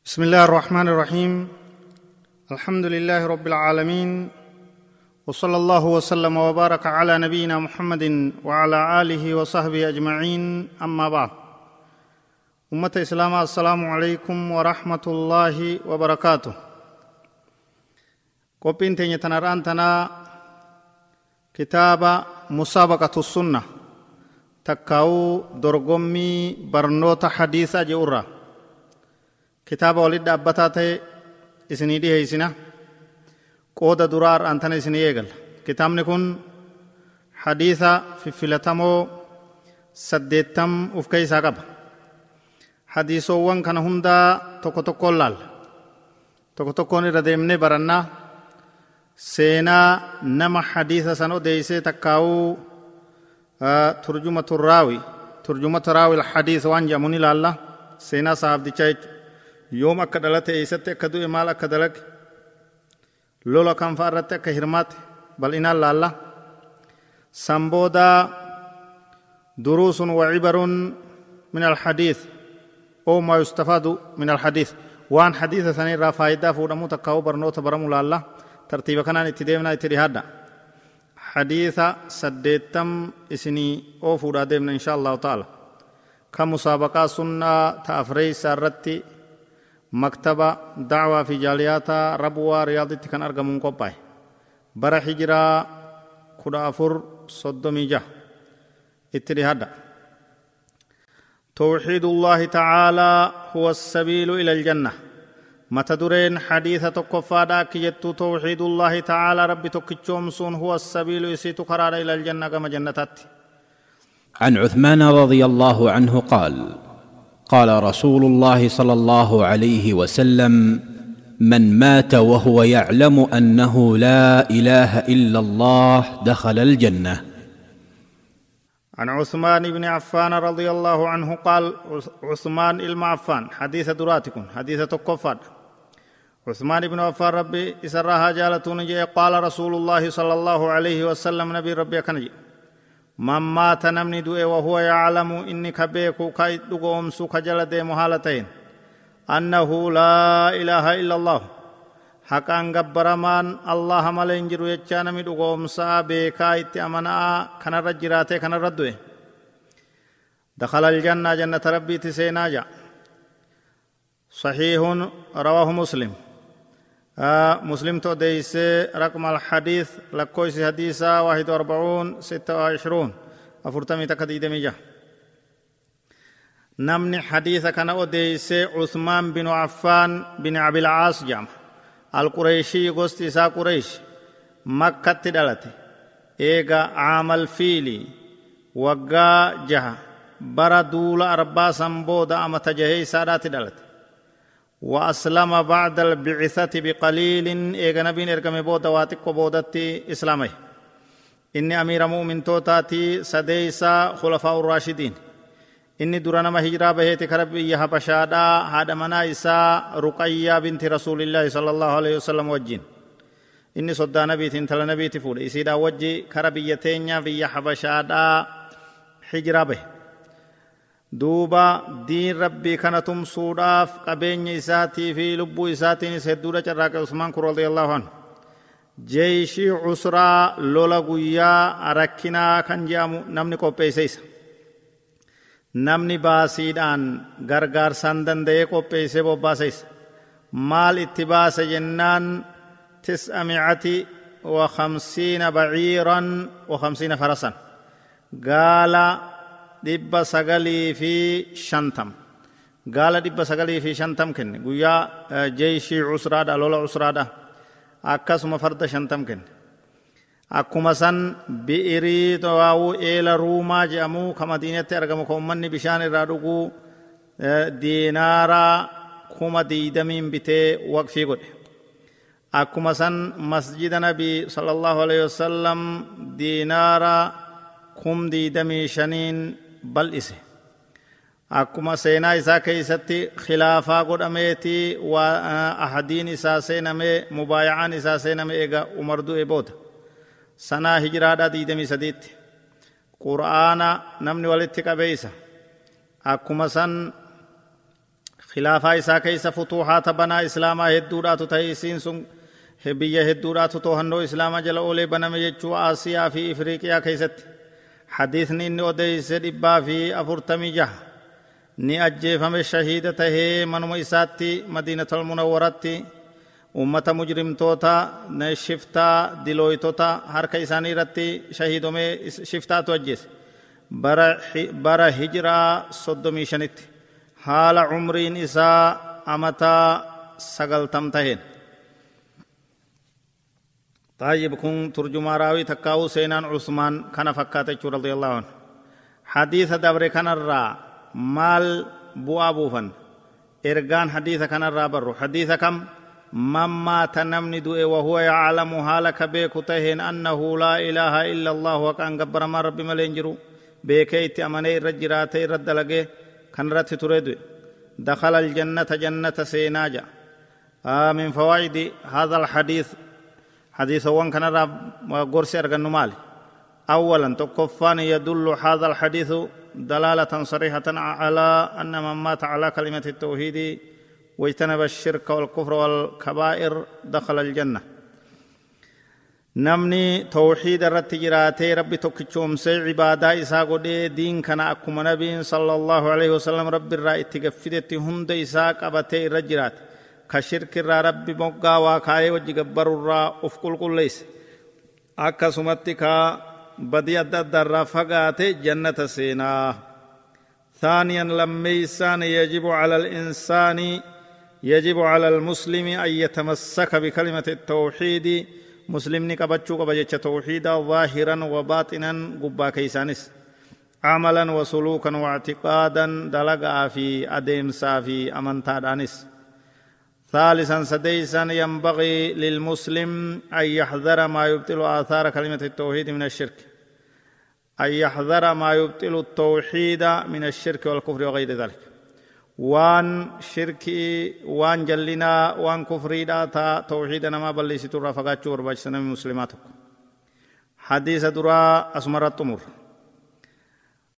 بسم الله الرحمن الرحيم. الحمد لله رب العالمين وصلى الله وسلم وبارك على نبينا محمد وعلى آله وصحبه أجمعين أما بعد. أمة إسلام السلام عليكم ورحمة الله وبركاته. قبين تنران تنا كتاب مسابقة السنة. تكاو درغمي برنوت حديث جورا kitaaba walit dhaabbataa ta'e isinii dhiheeysina qooda duraa antana isinii eegalla kitaabni kun hadiisa fiffilatamoo saddeettam uf keeysaa qaba hadiisoowwan kana hundaa tokko tokkoon laalla tokko tokkoon irra deemnee barannaa seenaa nama hadiisa san odeeysee takkaa'uu turjuma turraawi turjuma turraawi hadiisa waan jedhamuun ilaalla seenaa sahabdichaa jechuudha يوم كدلت إيسات كدو إمالا كدلك لولا كان فأرت كهرمات بل إن الله الله. سنبودا دروس وعبر من الحديث. أو ما يستفاد من الحديث. وان حديث ثاني را فائدة فورمو تقاو برنوت برمو الله ترتيب كان اتدامنا اتريهادا حديث سديتم إسني أو فورا ديمنا إن شاء الله تعالى. كمسابقة سنة تأفريس الرتي. Maktaba dacwaa fi jaaliyaata rabwaa riyaaditti kan argamuun qophaa'e bara hijiraa kudha afur soddomii jaha itti dhihadha توحيد الله تعالى هو السبيل إلى الجنة. متى درين حديث تكفادا كيتو توحيد الله تعالى ربي تكتشومسون هو السبيل يسيت قرار إلى الجنة كما جنتات عن عثمان رضي الله عنه قال قال رسول الله صلى الله عليه وسلم من مات وهو يعلم أنه لا إله إلا الله دخل الجنة. عن عثمان بن عفان رضي الله عنه قال عثمان المعفان حديث دراتكم حديث تكفر عثمان بن عفان ربي إسراها جالتون قال رسول الله صلى الله عليه وسلم نبي ربي كنجي من مات نمني دوئ وهو يعلم إني كبيكو كاي دقوم سو كجل ديمو حالتين أنه لا إله إلا الله حقان غبرمان الله ملين جرو يچا نمي دقوم سا بيكا اتي أمنا كان رجراته كان ردوئ دخل الجنة جنة ربي تسينا جا صحيح رواه مسلم آه مسلم تو ديس رقم الحديث لكويس حديثا واحد واربعون ستة وعشرون أفرتمي تكديد ميجا نمني حديث كان وديس عثمان بن عفان بن عبد العاص جام القريشي غست إسا قريش مكة دلت إيغا عامل فيلي وقا جها برا دول أربا سنبودا أما تجهي سادات دلت وأسلم بعد البعثة بقليل. إيغا نبين إرقم بودا واتق بودتي إسلامي. إني أمير مؤمن توتاتي سديسا خلفاء الراشدين. إني درانما هجرا بهيت كربي يهبشادا هذا منا إسا رقيا بنت رسول الله صلى الله عليه وسلم وجين. إني صدى نبي تنتل نبي تفول إسيدا وجي كربيتين في يهبشادا هجرا به. Duuba diin rabbii kana tumsuudhaaf qabeenya isaatii fi lubbuu isaatiinis hedduudha carraaqe usmaan kun radiyallahu anhu. Jeeshii cusraa lola guyyaa rakkinaa kan jedhamu namni qopheeyse isa. Namni baasiidhaan gargaarsaan danda'ee qopheeyse bobbaase isa. Maal itti baase jennaan? Tis'a mi'ati wa khamsiina baciiran wa khamsiina farasan. Gaala dhibba sagalii fi shantam gaala dhibba sagalii fi shantam kenne guyyaa jeeshii cusraadha lola cusraadha akkasuma farda shantam kenne akkuma san bi'irii waawuu eela ruumaa jedhamu ka madiinatti argamu ka ummanni bishaan irraa dhuguu diinaaraa kuma diidamiin bitee waqfii godhe akkuma san masjida nabii sala allahu alaihi wasallam diinaaraa kum diidamii shaniin bal'ise akkuma seenaa isaa keeysatti khilaafaa godhameeti ahadiin isaa seenamee mubaayacaan isaa seename eega umar du'e booda sanaa hijiraadha diidamii sadiitti qur'aana namni walitti qabeeysa akkuma san khilaafaa isaa keessa futuuhaata banaa islaamaa hedduudhaatu ta'e isiin sun biyya hedduudhaatu to'annoo islaamaa jala oolee baname jechuu aasiyaa fi ifriiqiyaa keessatti hadiisni inni odeeyse dhibbaa fi afurtamii jaha ni ajjeefame shahiida tahee manuma isaatti madiinatul munawwaratti ummata mujrimtoota shiftaa dilooytota harka isaanii irratti shahiidomee shiftaatu ajjeese bara hijiraa soddomii shanitti haala cumriin isaa amataa sagaltam taheen طيب كن ترجمة راوي تكاو سينان عثمان كان فكاتة رضي الله عنه. حديث دبر كان الرا مال بو أبوفن إرغان حديث كان الرا برو. حديث كم؟ من مات نمني دوئ وهو يعلم حالك بيك تهين أنه لا إله إلا الله وكأن قبر ما ربي ملينجرو بيكيت أمني رجراتي رد لغي كان رت تريد دخل الجنة جنة سيناجا. آه من فوائد هذا الحديث حديثه كان راب غورسي ارغنو مال اولا تكفان يدل هذا الحديث دلالة صريحة على أن من مات على كلمة التوحيد واجتنب الشرك والكفر والكبائر دخل الجنة. نمني توحيد الرتجراتي ربي توكيشوم سي عبادة إسا دين كان أكو نبي صلى الله عليه وسلم رب الرأي تقفدت هند إساق أبتي رجراتي. Ka shirkirraa rabbi moggaa waa kaayee wajji gabbarurraa uf qulqulleeyse akkasumatti ka badii adda addaarraa fagaate jannata seenaa ثانيا لميسان يجب على الإنسان يجب على المسلم أن يتمسك بكلمة التوحيد مسلمني قبچو قبجة توحيدا ظاهرا وباطنا قبا كيسانس عملا وسلوكا واعتقادا دلقا في أديمسا في أمنتادانس ثالثا سديسا ينبغي للمسلم أن يحذر ما يبطل آثار كلمة التوحيد من الشرك. أن يحذر ما يبطل التوحيد من الشرك والكفر وغير ذلك. وان شركي وان جلنا وان كفري تا توحيدنا ما بلسي ترى فقاتشور باجسنا من مسلماتك. حديث درا أسمرت تمر